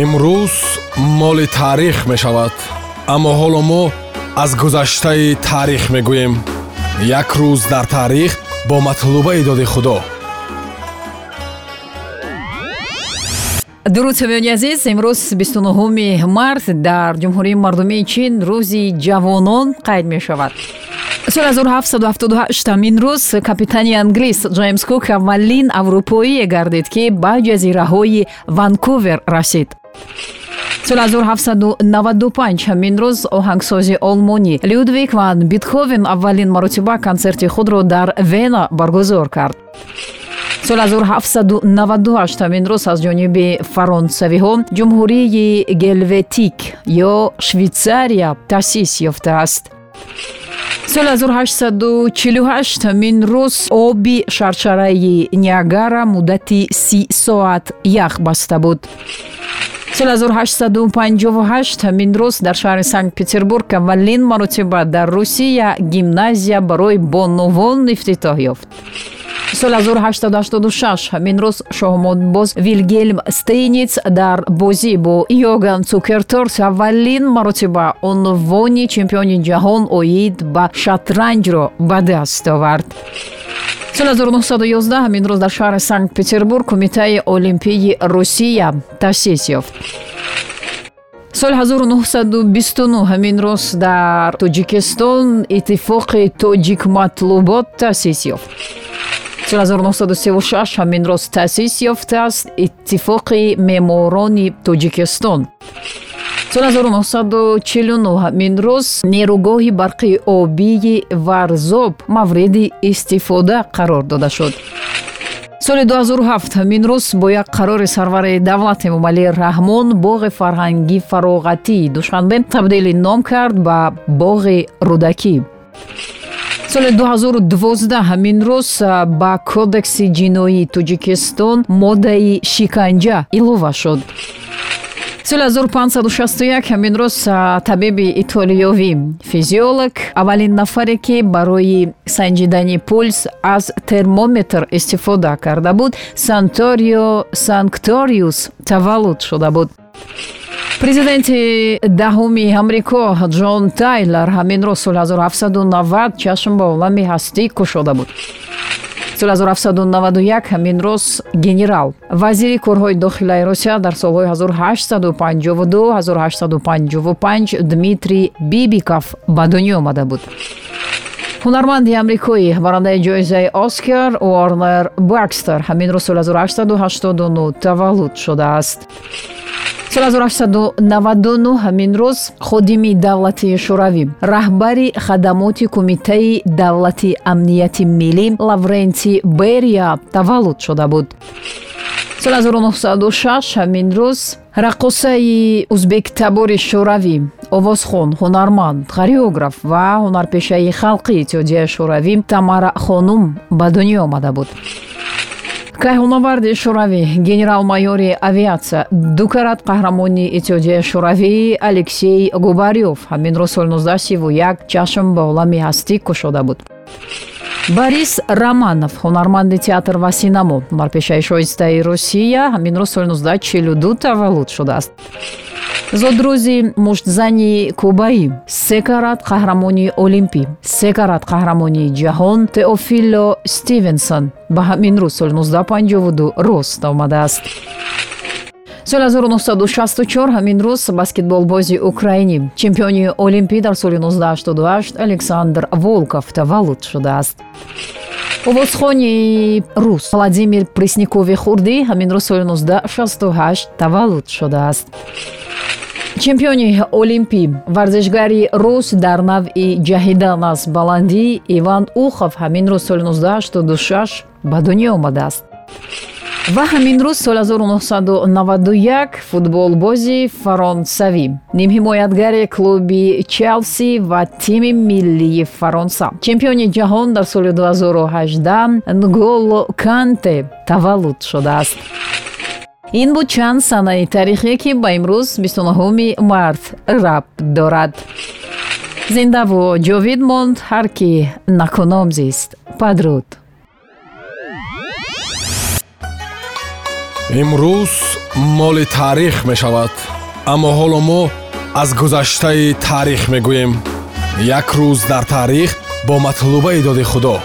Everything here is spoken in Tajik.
имрӯз моли таърих мешавад аммо ҳоло мо аз гузаштаи таърих мегӯем. Як рӯз дар таърих бо матлубаи доди худо. Дуруд самиёни азиз имрӯз 29 март дар ҷумҳурии мардумии чин рӯзи ҷавонон қайд мешавад? Соли 1778амин рӯз капитани англис ҷеймс кук аввалин аврупоие гардид ки ба ҷазираҳои ванкувер расид соли 1795 ҳамин рӯз оҳангсози олмонӣ людвиг ван битховен аввалин маротиба консерти худро дар вена баргузор кард. Соли 1798 ҳамин рӯз аз ҷониби фаронсавиҳо ҷумҳурии гелветик ё швейтсария таъсис ёфтааст. Соли 1848 ҳамин рӯз оби шаршараи ниагара муддати си соат ях баста буд соли 1858 ҳамин рӯз дар шаҳри санкт петербург аввалин маротиба дар русия гимназия барои бонувон ифтитоҳ ёфт. Соли 1886 ҳамин рӯз шоҳмонбоз вилгелм стейниц дар бозӣ бо йоган цукерторс аввалин маротиба унвони чемпиони ҷаҳон оид ба шатранҷро ба даст овард соли 1911 ҳамин рӯз дар шаҳри санкт петербург кумитаи олимпии русия таъсис ёфт. Соли 1929 ҳамин рӯз дар тоҷикистон иттифоқи тоҷикматлубот таъсис ёфт. Соли 1936 ҳамин роз таъсис ёфтааст иттифоқи меъморони тоҷикистон соли 1949 ҳамин рӯз нерӯгоҳи барқи обии варзоб мавриди истифода қарор дода шуд соли 2007 ҳамин рӯз бо як қарори сарвари давлат эмомалӣ раҳмон боғи фарҳангӣ фароғатии душанбе табдили ном кард ба боғи рӯдакӣ соли 2012 ҳамин рӯз ба кодекси ҷиноии тоҷикистон моддаи шиканҷа илова шуд соли 1561 ҳамин рӯз табиби итолиёвӣ физиолог аввалин нафаре ки барои санҷидани пулс аз термометр истифода карда буд санторио санкториус таваллуд шуда буд. Президенти даҳуми амрико ҷон тайлер ҳамин рӯз соли 1790 чашм ба олами ҳастӣ кушода буд соли 1791 ҳамин рӯз генерал. Вазири корҳои дохилаи русия дар солҳои 1852-1855 дмитрий бибиков ба дунё омада буд ҳунарманди амрикоӣ барандаи ҷоизаи оскар уорнер бакстер ҳамин рӯз соли 1889 таваллуд шудааст. соли 1899 ҳамин рӯз ходими давлати шӯравӣ раҳбари хадамоти кумитаи давлати амнияти миллӣ лавренти берия таваллуд шуда буд. соли 1906 ҳамин рӯз раққосаи узбектабори шӯравӣ овозхон ҳунарманд хореограф ва ҳунарпешаи халқии иттиҳодияи шӯравӣ тамара хонум ба дунё омада буд. Кайҳоноварди шӯравӣ? Генерал-майёри авиатсия дукарат қаҳрамони иттиҳодияи шӯравӣ алексей губарёв ҳамин рӯз соли 1931 чашм ба олами ҳастӣ кушода буд. Борис романов ҳунарманди театр ва синамо ҳунарпешаи шоистаи русия ҳамин рӯз соли 1942 таваллуд шудааст зодрӯзи муштзани кубаӣ се карат қаҳрамони олимпӣ се карат қаҳрамони ҷаҳон теофило стивенсон ба ҳамин рӯз соли 1952 рост омадааст. Соли 1964 ҳамин рӯз баскетболбози украинӣ чемпиони олимпӣ дар соли 1988 александр волков таваллуд шудааст. Овозхони рус владимир пресникови хурдӣ ҳамин рӯз соли 1968 таваллуд шудааст чемпиони олимпӣ варзишгари рус дар навъи ҷаҳидан аз баландӣ иван ухов ҳамин рӯз соли 1986 ба дунё омадааст. Ва ҳамин рӯз соли 1991 футболбози фаронсавӣ нимҳимоятгари клуби челси ва тими миллии фаронса. Чемпиони ҷаҳон дар соли 2018 нголо канте таваллуд шудааст ин буд чанд санаи таърихие ки ба имрӯз 29 март рабт дорад. Зиндаву ҷовид монд ҳар ки накуном зист. Падруд. Имрӯз моли таърих мешавад аммо ҳоло мо аз гузаштаи таърих мегӯем. Як рӯз дар таърих бо матлубаи доди худо